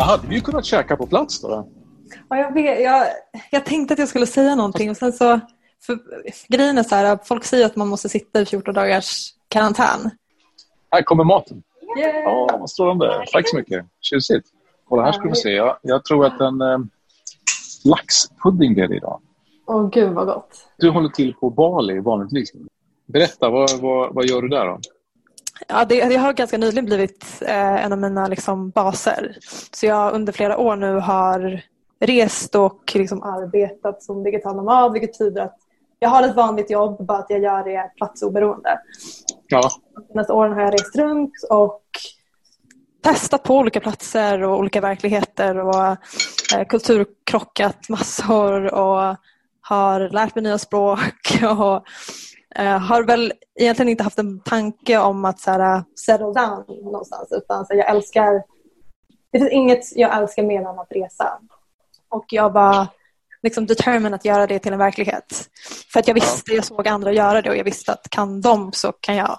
Jag hade ju kunnat käka på plats då. då. Ja, jag, vet, jag, jag tänkte att jag skulle säga någonting och sen så för, grejen är så här, folk säger att man måste sitta i 14 dagars karantän. Här kommer maten. Ja, vad står de där? Tack så mycket. Tjusigt. Kolla, här ska vi se. Jag, jag tror att en eh, laxpudding blev det idag. Åh gud vad gott. Du håller till på Bali vanligtvis. Berätta, vad, vad, vad gör du där då? Ja, det, det har ganska nyligen blivit eh, en av mina liksom, baser. Så jag under flera år nu har rest och liksom, arbetat som digital nomad vilket betyder att jag har ett vanligt jobb, bara att jag gör det platsoberoende. Ja, De senaste åren har jag rest runt och testat på olika platser och olika verkligheter och eh, kulturkrockat massor och har lärt mig nya språk och eh, har väl egentligen inte haft en tanke om att så här, settle down någonstans utan så jag älskar det finns inget jag älskar mer än att resa och jag var liksom determined att göra det till en verklighet för att jag visste, jag såg andra göra det och jag visste att kan de så kan jag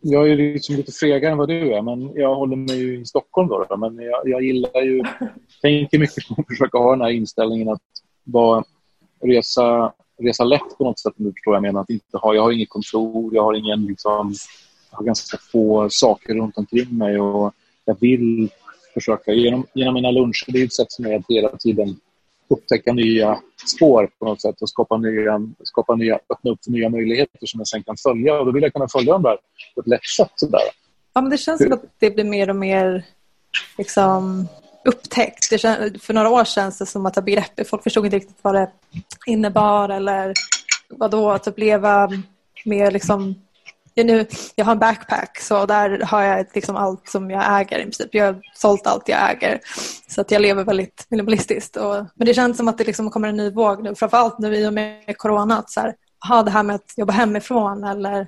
jag är liksom lite fegare än vad du är, men jag håller mig i Stockholm. Då, då. Men jag, jag gillar ju, tänker mycket på att försöka ha den här inställningen att bara resa, resa lätt på något sätt. Om du förstår vad jag menar. Att inte ha, jag har inget kontor, jag har ingen liksom, jag har ganska få saker runt omkring mig och jag vill försöka genom, genom mina luncher, det är ett sätt som är att hela tiden upptäcka nya spår på något sätt och skapa nya, skapa nya, öppna upp för nya möjligheter som jag sen kan följa. Och då vill jag kunna följa dem där på ett lätt sätt. Sådär. Ja, men det känns som att det blir mer och mer liksom, upptäckt. Det känd, för några år sedan det som att begreppet, folk förstod inte riktigt vad det innebar eller vad då att uppleva mer liksom jag, nu, jag har en backpack så där har jag liksom allt som jag äger i princip. Jag har sålt allt jag äger. Så att jag lever väldigt minimalistiskt. Och, men det känns som att det liksom kommer en ny våg nu. Framförallt nu i och med corona. Att så här, ha det här med att jobba hemifrån eller i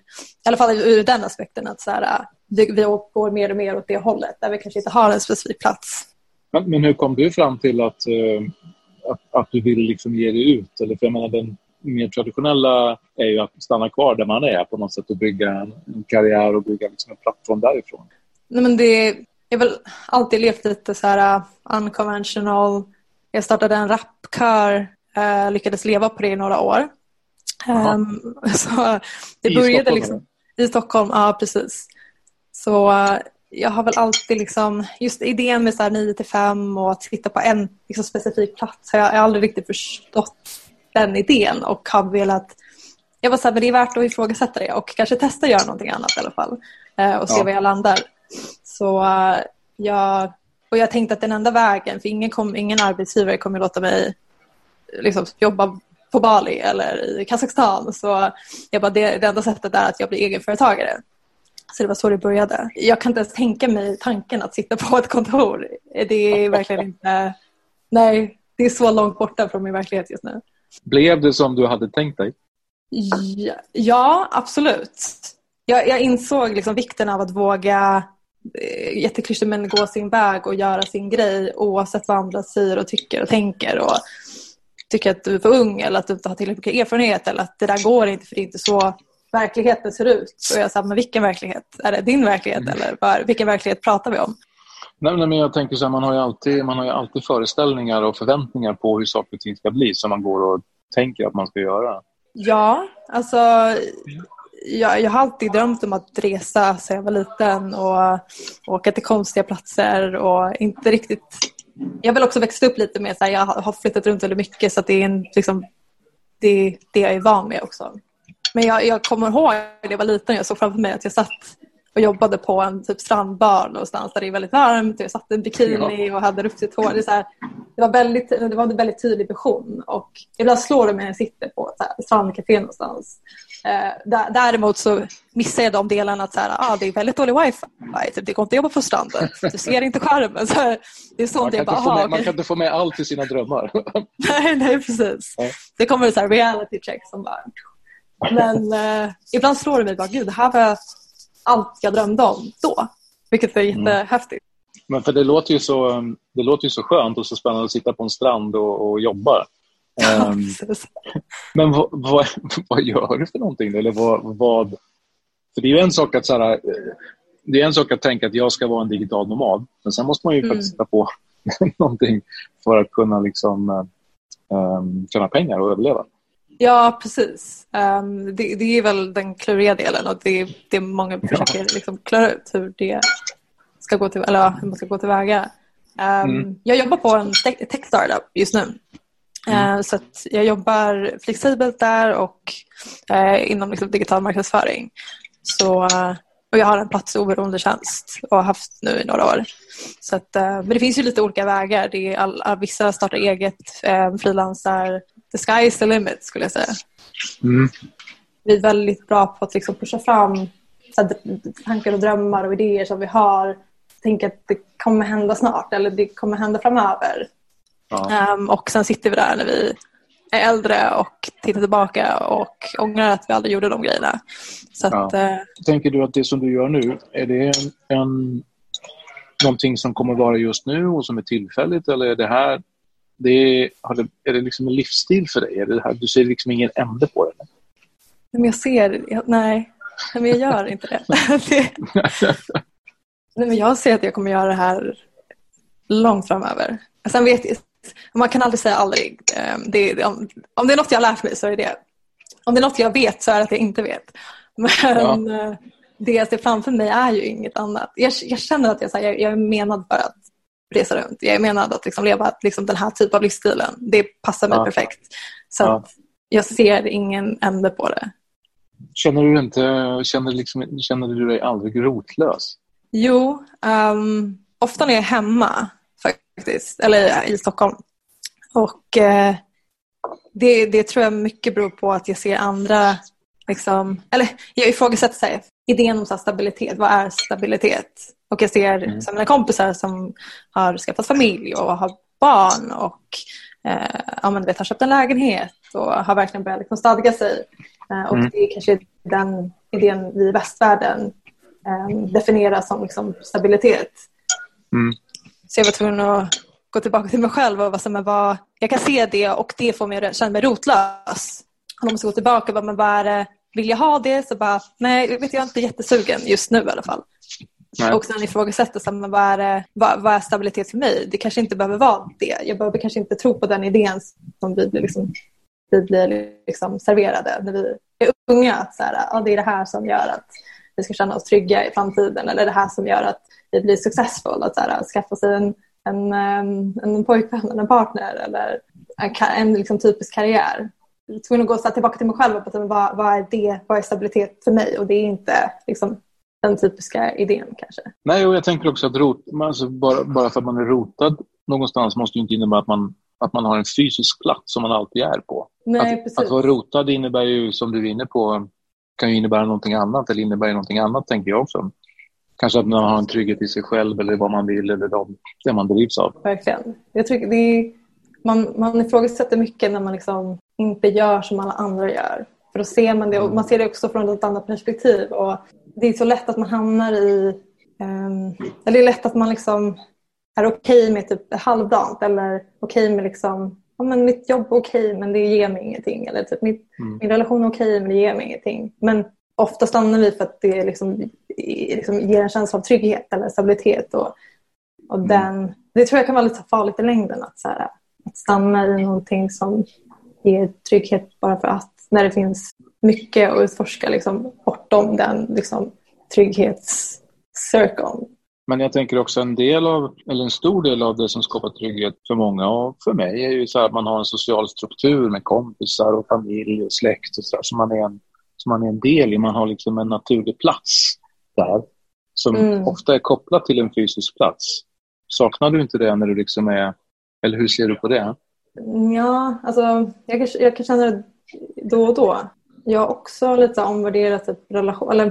alla fall ur den aspekten att så här, vi, vi går mer och mer åt det hållet där vi kanske inte har en specifik plats. Men, men hur kom du fram till att, eh, att, att du vill liksom ge dig ut? Eller, för jag menar, den mer traditionella är ju att stanna kvar där man är på något sätt och bygga en, en karriär och bygga liksom en plattform därifrån. Nej, men det, jag har väl alltid levt lite så här uh, unconventional. Jag startade en rapkör, uh, lyckades leva på det i några år. Um, så det I började Stockholm, liksom i Stockholm, ja precis. Så uh, jag har väl alltid liksom, just idén med så här 9 till 5 och att sitta på en liksom, specifik plats har jag, jag har aldrig riktigt förstått den idén och har velat jag var så här, men det är värt att ifrågasätta det och kanske testa att göra någonting annat i alla fall eh, och se Ja. var jag landar. Så eh, jag, och jag tänkte att den enda vägen, för ingen, kom, ingen arbetsgivare kommer låta mig liksom, jobba på Bali eller i Kazakstan. Så jag bara, det, det enda sättet är att jag blir egenföretagare. Så det var så det började. Jag kan inte ens tänka mig tanken att sitta på ett kontor. Det är verkligen inte... Nej, det är så långt borta från min verklighet just nu. Blev det som du hade tänkt dig? Ja, ja absolut. Jag, jag insåg liksom vikten av att våga eh, jätteklyschigt men gå sin väg och göra sin grej oavsett vad andra säger och tycker och tänker och tycker att du är för ung eller att du inte har tillräckligt mycket erfarenhet eller att det där går inte för det är inte så verkligheten ser ut. Och jag sa, men vilken verklighet? Är det din verklighet mm. eller var, vilken verklighet pratar vi om? Nej, men jag tänker så här, man har, ju alltid, man har ju alltid föreställningar och förväntningar på hur saker och ting ska bli som man går och tänker att man ska göra. Ja, alltså jag, jag har alltid drömt om att resa sedan jag var liten och åka till konstiga platser och inte riktigt... Jag väl också växt upp lite med att jag har flyttat runt väldigt mycket så det är en, liksom, det, det jag är van med också. Men jag, jag kommer ihåg när jag var liten jag såg framför mig att jag satt och jobbade på en typ strandbar någonstans där det är väldigt varmt. Jag satt i en bikini och hade rufsigt hår. Det, så här, det, var väldigt, det var en väldigt tydlig vision. Och ibland slår det mig när jag sitter på ett strandcafé någonstans. Eh, däremot så missar jag de delarna att så här, ah, det är väldigt dålig wifi. Typ, det går inte att jobba på stranden. Du ser inte skärmen. Så här, det är sånt man, kan bara, med, okay. man kan inte få med allt i sina drömmar. nej, nej, precis. Nej. Det kommer så här reality check som bara... Men eh, ibland slår det mig bara, gud, det här var allt jag drömde om då. Vilket är mm. jättehäftigt. Mm. Men för det låter, ju så, det låter ju så skönt och så spännande att sitta på en strand och, och jobba. um, men vad, vad, vad, gör du för någonting? Eller vad, vad, för det är ju en sak att så här, det är en sak att tänka att jag ska vara en digital nomad. Men sen måste man ju mm. faktiskt hitta på någonting för att kunna liksom, um, tjäna pengar och överleva. Ja, precis. Um, det, det, är väl den kluriga delen och det det många försöker liksom klara ut hur det ska gå till, eller hur man ska gå tillväga. Um, mm. Jag jobbar på en tech startup just nu. Mm. Uh, så jag jobbar flexibelt där och uh, inom liksom, digital marknadsföring. Så, uh, och jag har en platsoberoende tjänst och har haft nu i några år. Så att, men det finns ju lite olika vägar. Det är all, all, vissa startar eget, frilansar, the sky is the limit skulle jag säga. Mm. Vi är väldigt bra på att liksom pusha fram så tankar och drömmar och idéer som vi har. Tänka att det kommer hända snart eller det kommer hända framöver. Ja. Um, och sen sitter vi där när vi är äldre och tittar tillbaka och ångrar att vi aldrig gjorde de grejerna. Så att, ja. uh, Tänker du att det som du gör nu, är det en, en, någonting som kommer vara just nu och som är tillfälligt eller är det här det är, är det liksom en livsstil för dig? Är det här, du ser liksom ingen ände på det? Men jag ser, jag, nej, men jag gör inte det. det nej, men jag ser att jag kommer göra det här långt framöver. Sen vet man kan aldrig säga aldrig. Ehm, det, om, om det är något jag har lärt mig så är det Om det är något jag vet så är det att jag inte vet. Men ja. Eh, det jag ser framför mig är ju inget annat. Jag, jag känner att jag, här, jag, jag är menad för att resa runt. Jag är menad att liksom leva liksom den här typen av livsstilen. Det passar mig ja. perfekt. Så ja. jag ser ingen ände på det. Känner du, inte, känner, liksom, känner du dig aldrig rotlös? Jo, um, ofta när jag är hemma faktiskt, eller i Stockholm. Och eh, det, det tror jag mycket beror på att jag ser andra, liksom, eller jag ifrågasätter sig, idén om så stabilitet. Vad är stabilitet? Och jag ser mm. mina kompisar som har skaffat familj och har barn och eh, ja, men vet, har köpt en lägenhet och har verkligen börjat liksom stadga sig. Eh, och mm. det är kanske den idén vi i västvärlden eh, definierar som liksom, stabilitet. Mm. Så jag var tvungen att gå tillbaka till mig själv och vad som var, jag kan se det och det får mig att känna mig rotlös. Och man ska gå tillbaka, vad, men vad är det, vill jag ha det? Så bara, nej, vet jag är inte jättesugen just nu i alla fall. Nej. Och sen ifrågasätta så, vad, är det, vad, vad, är stabilitet för mig? Det kanske inte behöver vara det. Jag behöver kanske inte tro på den idén som vi blir, liksom, vi blir liksom serverade när vi är unga. Att så här, ja, det är det här som gör att vi ska känna oss trygga i framtiden eller det här som gör att vi blir successful. Att så här, skaffa sig en, en, en pojkvän eller en partner eller en, en liksom, typisk karriär. Tvungen att gå så tillbaka till mig själv och på vad, vad, är det, vad är stabilitet för mig? Och det är inte liksom, den typiska idén kanske. Nej, och jag tänker också att rot, alltså bara, bara för att man är rotad någonstans måste inte innebära att man, att man har en fysisk plats som man alltid är på. Nej, att, precis. att vara rotad innebär ju, som du är inne på, kan ju innebära någonting annat eller innebär någonting annat, tänker jag också. Kanske att man har en trygghet i sig själv eller vad man vill eller de, det man drivs av. Verkligen. Jag tycker det är, man, man ifrågasätter mycket när man liksom inte gör som alla andra gör. För då ser man det och man ser det också från ett annat perspektiv. Och det är så lätt att man hamnar i Um, det är lätt att man liksom är okej okay med typ halvdant eller okej okay med liksom, ja, men mitt jobb är okej okay, men det ger mig ingenting. Eller typ mitt, mm. min relation är okej men det ger mig ingenting. Men ofta stannar vi för att det liksom, liksom ger en känsla av trygghet eller stabilitet. Och, och mm. den, det tror jag kan vara lite farligt i längden att, så här, att stanna i någonting som ger trygghet bara för att. När det finns mycket att utforska liksom, bortom den liksom, trygghetscirkeln. Men jag tänker också en del av, eller en stor del av det som skapar trygghet för många och för mig är ju så att man har en social struktur med kompisar och familj och släkt och så där, som man är en, som man är en del i. Man har liksom en naturlig plats där som mm. ofta är kopplat till en fysisk plats. Saknar du inte det när du liksom är, eller hur ser du på det? Ja, alltså jag kan, jag kan känna det då och då. Jag har också lite omvärderat typ relation, eller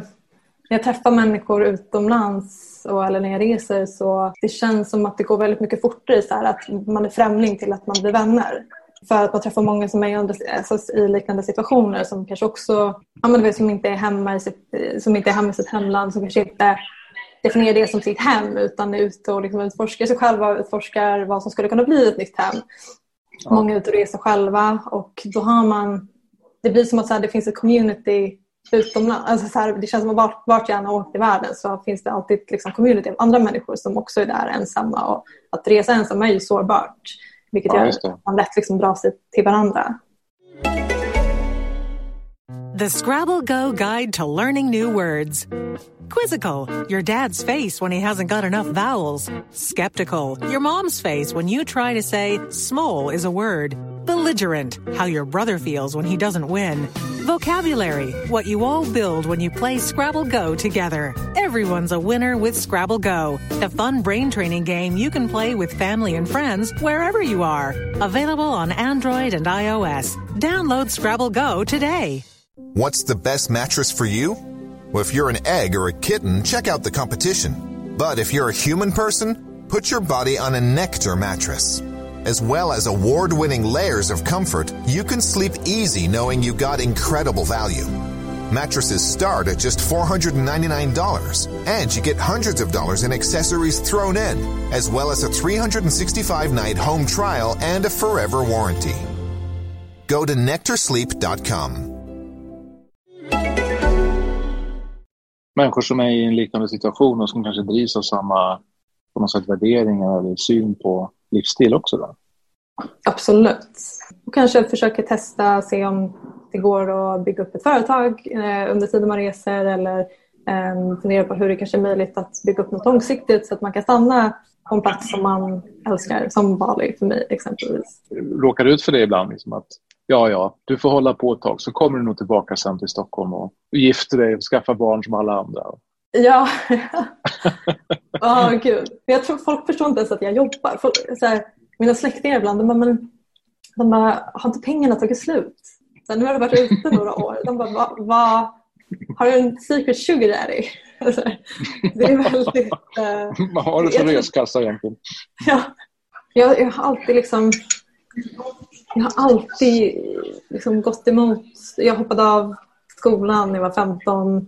när jag träffar människor utomlands och, eller när jag reser så det känns som att det går väldigt mycket fortare så här, att man är främling till att man blir vänner. För att man träffar många som är i, alltså, i liknande situationer som kanske också ja, men som, inte är hemma i sitt, som inte är hemma i sitt hemland, som kanske inte definierar det som sitt hem utan är ute och liksom utforskar sig själva och utforskar vad som skulle kunna bli ett nytt hem. Ja. Många är ute och reser själva och då har man det blir som att så här, det finns ett community utomlands. Alltså så här, det känns som att vart, vart jag än har åkt i världen så finns det alltid liksom community av andra människor som också är där ensamma. Och att resa ensam är ju sårbart. Vilket ja, gör att man lätt liksom drar sig till varandra. The Scrabble Go Guide to Learning New Words. Quizzical, your dad's face when he hasn't got enough vowels. Skeptical, your mom's face when you try to say small is a word. Belligerent, how your brother feels when he doesn't win. Vocabulary, what you all build when you play Scrabble Go together. Everyone's a winner with Scrabble Go, the fun brain training game you can play with family and friends wherever you are. Available on Android and iOS. Download Scrabble Go today. What's the best mattress for you? Well, if you're an egg or a kitten, check out the competition. But if you're a human person, put your body on a Nectar mattress. As well as award winning layers of comfort, you can sleep easy knowing you got incredible value. Mattresses start at just $499, and you get hundreds of dollars in accessories thrown in, as well as a 365 night home trial and a forever warranty. Go to nectarsleep.com. Människor som är i en liknande situation och som kanske drivs av samma på något sätt värderingar eller syn på livsstil också? Då? Absolut. Och kanske försöka testa, se om det går att bygga upp ett företag eh, under tiden man reser eller eh, fundera på hur det kanske är möjligt att bygga upp något långsiktigt så att man kan stanna på en plats som man älskar, som Bali för mig exempelvis. Råkar du ut för det ibland? Liksom att, ja, ja, du får hålla på ett tag så kommer du nog tillbaka sen till Stockholm och gifter dig och skaffar barn som alla andra. Ja, oh, gud. Jag tror folk förstår inte ens att jag jobbar. Folk, här, mina släktingar ibland, de bara, men, de bara, har inte pengarna tagit slut? Så nu har du varit ute några år. De bara, va, va, har du en secret sugar daddy? det är väldigt... Uh, har du för reskassa egentligen? Ja, jag, jag har alltid liksom... Jag har alltid liksom gått emot... Jag hoppade av skolan när jag var 15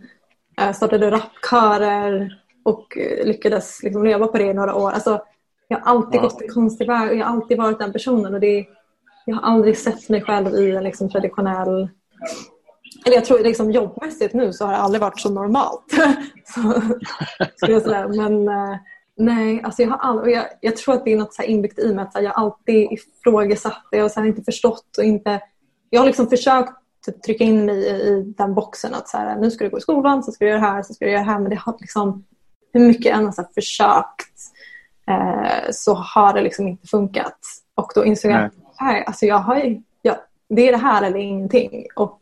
Eh, startade rapkörer och eh, lyckades liksom leva på det i några år. Alltså, jag har alltid ja. gått en konstig väg och jag har alltid varit den personen. Och det, jag har aldrig sett mig själv i en liksom traditionell... Eller jag tror liksom jobbmässigt nu så har det aldrig varit så normalt. så, jag säga. Men eh, nej, alltså jag, har all, jag, jag tror att det är något så inbyggt i mig. Att jag alltid ifrågasatt det och sen inte förstått. och inte... Jag har liksom försökt typ trycka in mig i, i den boxen att så här, nu ska du gå i skolan, så ska du göra det här, så ska du göra det här. Men det har liksom, hur mycket jag än har försökt eh, så har det liksom inte funkat. Och då insåg jag att alltså jag har, ja, det är det här eller ingenting. Och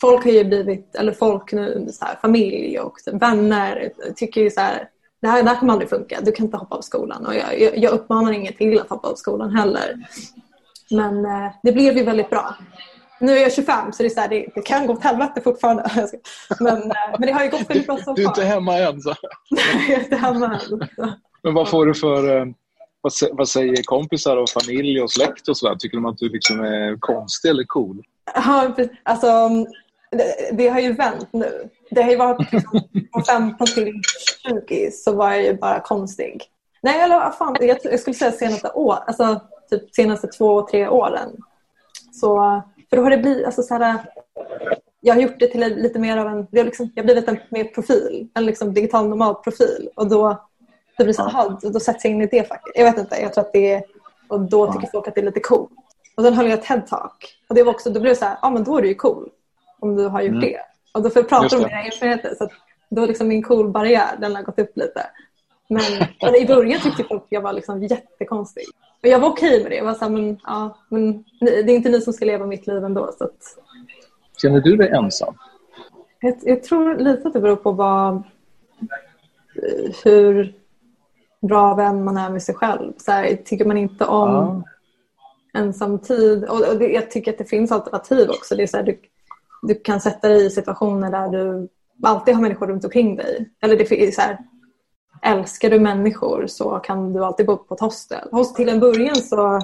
folk har ju blivit, eller folk nu, så här, familj och vänner tycker ju så här, det här, det här kommer aldrig funka, du kan inte hoppa av skolan. Och jag, jag, jag uppmanar ingen till att hoppa av skolan heller. Men eh, det blev ju väldigt bra. Nu är jag 25 så det, är så här, det, det, kan gå åt helvete fortfarande. Men, eh, men det har ju gått väldigt bra så Du är inte hemma än. Så. jag är inte hemma än. Men vad får du för... Eh, vad, säger kompisar och familj och släkt och sådär? Tycker de att du liksom är konstig eller cool? Ja, alltså, det, det har ju vänt nu. Det har ju varit liksom, från 15 till 20 så var jag ju bara konstig. Nej, eller fan, jag, jag skulle säga senaste år, alltså typ senaste två, tre åren. Så, för då har det blivit, alltså så här, jag har gjort det till lite mer av en, det har liksom, jag har blivit en mer profil, en liksom digital normal profil och då, det blir så här, då sätts jag in i det facket. Jag vet inte, jag tror att det är, och då tycker folk att det är lite coolt. Och sen höll jag ett TED-talk och det var också, då blev det så här, ja men då är du ju cool om du har gjort mm. det. Och då får jag prata om mina erfarenheter så att då liksom min cool-barriär, den har gått upp lite. Men, men i början tyckte folk att jag var liksom jättekonstig. Och jag var okej med det. Jag var så här, men, ja, men det är inte ni som ska leva mitt liv ändå. Så att... Känner du dig ensam? Jag, jag, tror lite att det beror på vad, hur bra vän man är med sig själv. Så här, tycker man inte om ja. ensamtid. Och, och det, jag tycker att det finns alternativ också. Det är så här, du, du kan sätta dig i situationer där du alltid har människor runt omkring dig. Eller det är så här, älskar du människor så kan du alltid bo på ett hostel. Till en början så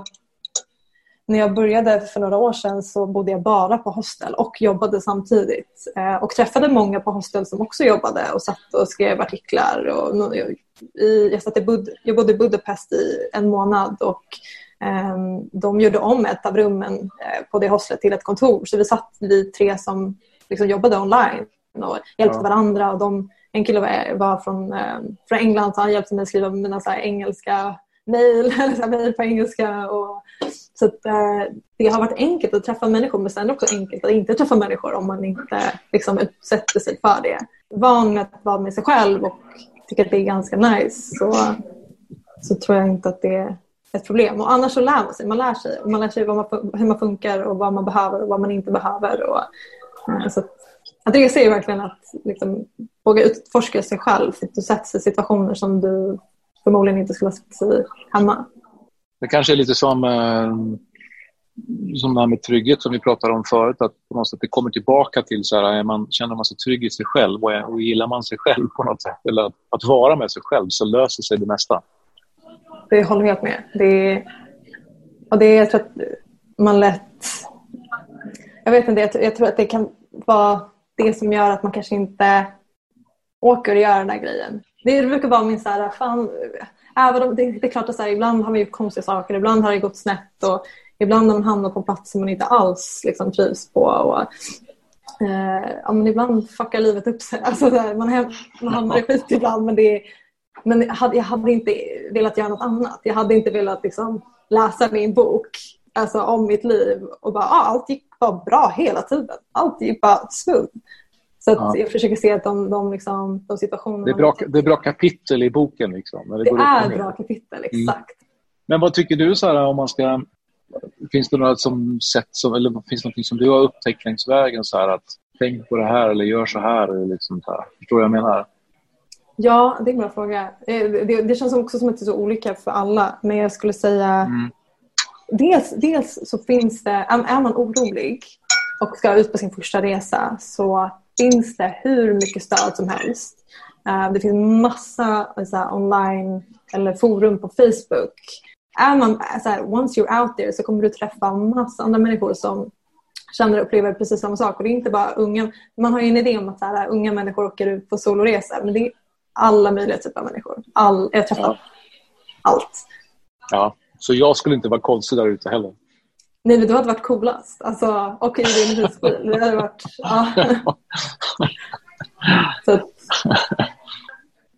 när jag började för några år sedan så bodde jag bara på hostel och jobbade samtidigt. Eh, och träffade många på hostel som också jobbade och satt och skrev artiklar. Och jag, satt i Bud, jag bodde i Budapest i en månad och de gjorde om ett av rummen uh, på det hostlet till ett kontor. Så vi satt vi tre som liksom jobbade online och hjälpte ja. varandra. Och de, en kille var, från, uh, från England så han hjälpte mig att skriva mina så engelska mejl på engelska. Och, så att, uh, det har varit enkelt att träffa människor men sen också enkelt att inte träffa människor om man inte liksom, utsätter sig för det. Van att vara med sig själv och tycker att det är ganska nice så, så tror jag inte att det ett problem. Och annars så lär man sig. Man lär sig, man lär sig vad man, hur man funkar och vad man behöver och vad man inte behöver. Och, eh, så att, att resa verkligen att liksom, våga utforska sig själv. För att du sätts i situationer som du förmodligen inte skulle ha satt sig hemma. Det kanske är lite som, eh, som det här med trygghet som vi pratade om förut. Att på något sätt det kommer tillbaka till så här, man, känner man sig trygg i sig själv och, och gillar man sig själv på något sätt eller att, att vara med sig själv så löser sig det mesta. Det håller jag helt med. Det, och det, jag tror att man lätt... Jag vet inte, jag, jag tror att det kan vara det som gör att man kanske inte åker och gör den där grejen. Det brukar vara min så här, fan, även om det, det är klart att så här, ibland har man gjort konstiga saker, ibland har det gått snett och ibland har man hamnat på en plats som man inte alls liksom, trivs på. Och, eh, ja, men ibland fuckar livet upp sig. Alltså, här, man, man hamnar i skit ibland men, det, men jag, hade, jag hade inte velat göra något annat. Jag hade inte velat liksom, läsa min bok alltså, om mitt liv och bara ah, allt gick bara bra hela tiden. Allt gick bara smooth. Så ja. jag försöker se att de, de, liksom, de situationerna... Det är, bra, det är bra kapitel i boken. Liksom, det, det är bra kapitel, mm. exakt. Mm. Men vad tycker du, Sara, om man ska... Finns det något som sätt som, eller finns det något som du har upptäckt längs vägen? Så här, att tänk på det här eller gör så här. Eller liksom så här. Förstår du vad jag menar? Ja, det är en bra fråga. Eh, det, det känns också som att det är så olika för alla. Men jag skulle säga... Mm. Dels, dels så finns det... Är man orolig och ska ut på sin första resa så finns det hur mycket stöd som helst. Uh, det finns massa så online eller forum på Facebook. Är man, så här, once you're out there så kommer du träffa massa andra människor som känner och upplever precis samma sak. Och det är inte bara unga. Man har ju en idé om att så här, unga människor åker ut på soloresor. Men det alla möjliga typer av människor. All, jag träffar ja. allt. Ja, så jag skulle inte vara konstig där ute heller. Nej, men du hade varit coolast. Alltså, och i din husbil. Det hade varit... Ja. så.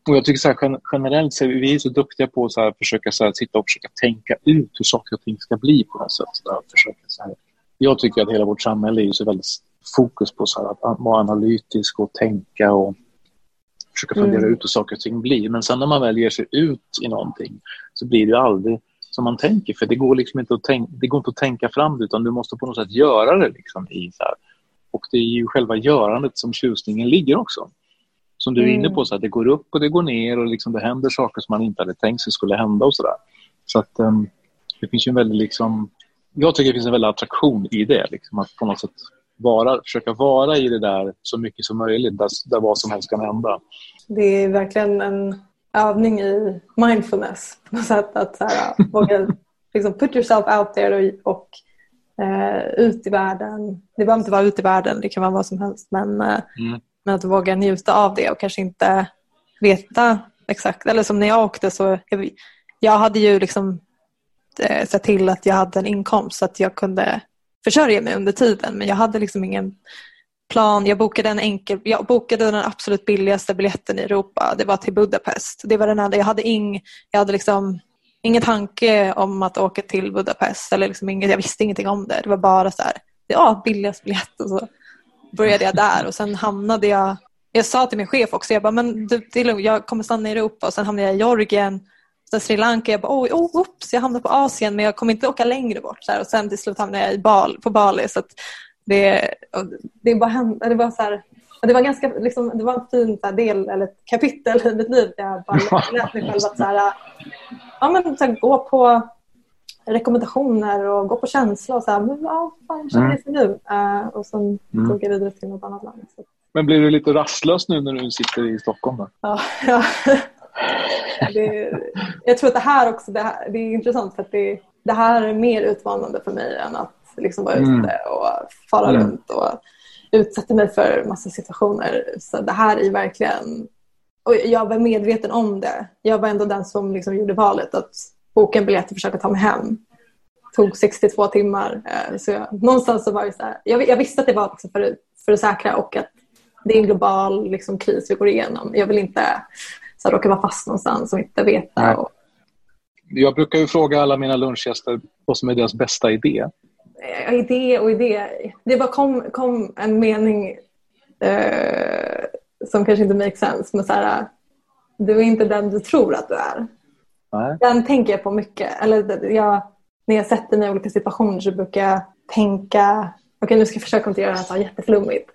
Och jag tycker så här, generellt så är vi är så duktiga på att så här, försöka så här, sitta och försöka tänka ut hur saker och ting ska bli på något sätt. Så där, försöka, så här. Jag tycker att hela vårt samhälle är så väldigt fokus på så här, att vara analytisk och tänka och försöka fundera mm. ut hur saker och ting blir. Men sen när man väl ger sig ut i någonting så blir det aldrig som man tänker. För det går liksom inte att, tänka, det går inte att tänka fram det utan du måste på något sätt göra det. Liksom i så här. Och det är ju själva görandet som tjusningen ligger också. Som du är inne på, så att det går upp och det går ner och liksom det händer saker som man inte hade tänkt sig skulle hända och sådär. Så att um, det finns ju en väldigt liksom... Jag tycker det finns en väldig attraktion i det. Liksom, att på något sätt vara, försöka vara i det där så mycket som möjligt, där, där vad som helst kan hända. Det är verkligen en övning i mindfulness på något sätt. Att så här, våga liksom put yourself out there och, eh, ut i världen. Det behöver inte vara ut i världen, det kan vara vad som helst. Men, eh, mm. men att våga njuta av det och kanske inte veta exakt. Eller som när jag åkte så jag, jag hade ju liksom eh, sett till att jag hade en inkomst så att jag kunde försörja mig under tiden. Men jag hade liksom ingen plan. Jag bokade, en enkel, jag bokade den absolut billigaste biljetten i Europa. Det var till Budapest. Det var den enda. Jag hade, ing, jag hade liksom ingen tanke om att åka till Budapest. Eller liksom inget, jag visste ingenting om det. Det var bara så här, ja, billigast biljett. Och så började jag där och sen hamnade jag jag sa till min chef också, jag bara, men det, det är lugnt, jag kommer stanna i Europa och sen hamnade jag i Georgien, sen Sri Lanka, jag bara, oj, oh, oops, jag hamnade på Asien men jag kommer inte åka längre bort. Så här, och sen till slut hamnade jag i Bal, på Bali. Så det, det, bara, det var så här, det var, ganska, liksom, det var en fin här, del, eller ett kapitel i mitt liv där jag bara lät mig själv att så här, ja, men, så här, gå på rekommendationer och gå på känsla och så här, men, ja, fan, känner mm. nu? Uh, och sen mm. tog jag vidare till något annat land. Så. Men blir du lite rastlös nu när du sitter i Stockholm? Då? Ja, ja. Det, jag tror att det här också det, här, det är intressant för att det, det, här är mer utmanande för mig än att liksom vara mm. ute och fara mm. runt och utsätta mig för massa situationer. Så det här är verkligen... Och jag var medveten om det. Jag var ändå den som liksom gjorde valet att boka en biljett och försöka ta mig hem. Det tog 62 timmar. Eh, så jag, någonstans så var det så här, jag, jag visste att det var liksom för, för det säkra och att det är en global liksom, kris vi går igenom. Jag vill inte så här, råka vara fast någonstans och inte veta. Och... Jag brukar ju fråga alla mina lunchgäster vad som är deras bästa idé. Ja, idé och idé. Det bara kom, kom en mening eh, som kanske inte makes sense. Men så här, du är inte den du tror att du är. Nej. Den tänker jag på mycket. Eller jag, när jag sätter mig i olika situationer så brukar jag tänka Okej, nu ska jag försöka inte göra det här så jätteflummigt.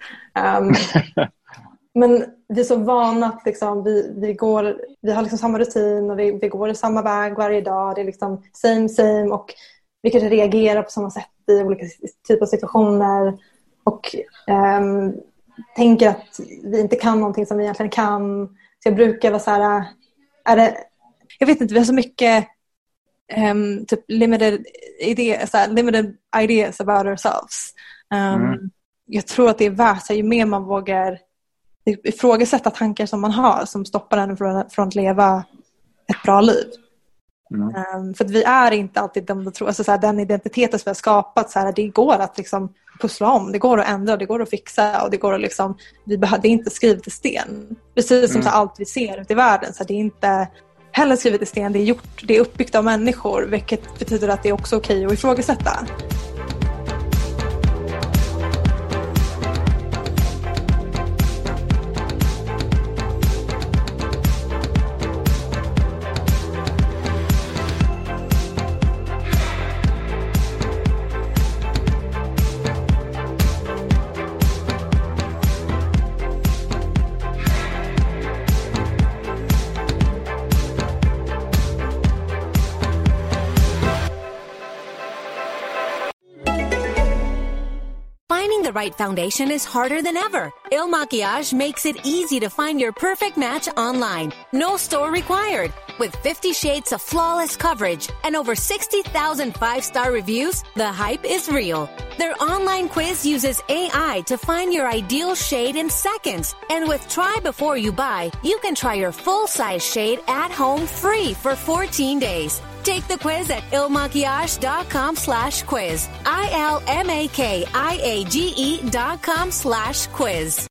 Um, men vi är så vana att liksom, vi, vi, går, vi har liksom samma rutin och vi, vi går i samma väg varje dag. Det är liksom same same och vi kanske reagerar på samma sätt i olika typer av situationer. Och um, tänker att vi inte kan någonting som vi egentligen kan. Så jag brukar vara så här, är det, jag vet inte, vi har så mycket um, typ limited, idé, så här, limited ideas about ourselves. Um, mm. Jag tror att det är värt sig ju mer man vågar ifrågasätta tankar som man har som stoppar en från, från att leva ett bra liv. Mm. Um, för vi är inte alltid de tror, alltså så här, den identiteten som vi har skapat, så här, det går att liksom pussla om, det går att ändra, det går att fixa och det går att liksom, vi det är inte skrivet i sten. Precis som mm. här, allt vi ser ute i världen, så det är inte heller skrivet i sten, det är gjort, det är uppbyggt av människor vilket betyder att det är också okej att ifrågasätta. Right foundation is harder than ever. Il Makiage makes it easy to find your perfect match online. No store required. With 50 shades of flawless coverage and over 60,000 five star reviews, the hype is real. Their online quiz uses AI to find your ideal shade in seconds. And with Try Before You Buy, you can try your full size shade at home free for 14 days. Take the quiz at ilmakiage.com slash quiz. I-L-M-A-K-I-A-G-E dot com slash quiz.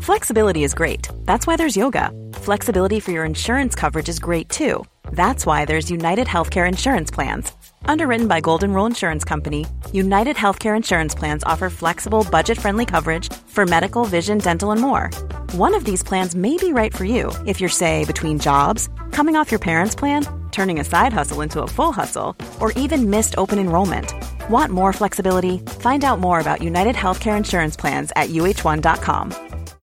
Flexibility is great. That's why there's yoga. Flexibility for your insurance coverage is great too. That's why there's United Healthcare Insurance Plans. Underwritten by Golden Rule Insurance Company, United Healthcare Insurance Plans offer flexible, budget friendly coverage for medical, vision, dental, and more. One of these plans may be right for you if you're, say, between jobs, coming off your parents' plan, turning a side hustle into a full hustle, or even missed open enrollment. Want more flexibility? Find out more about United Healthcare Insurance Plans at uh1.com.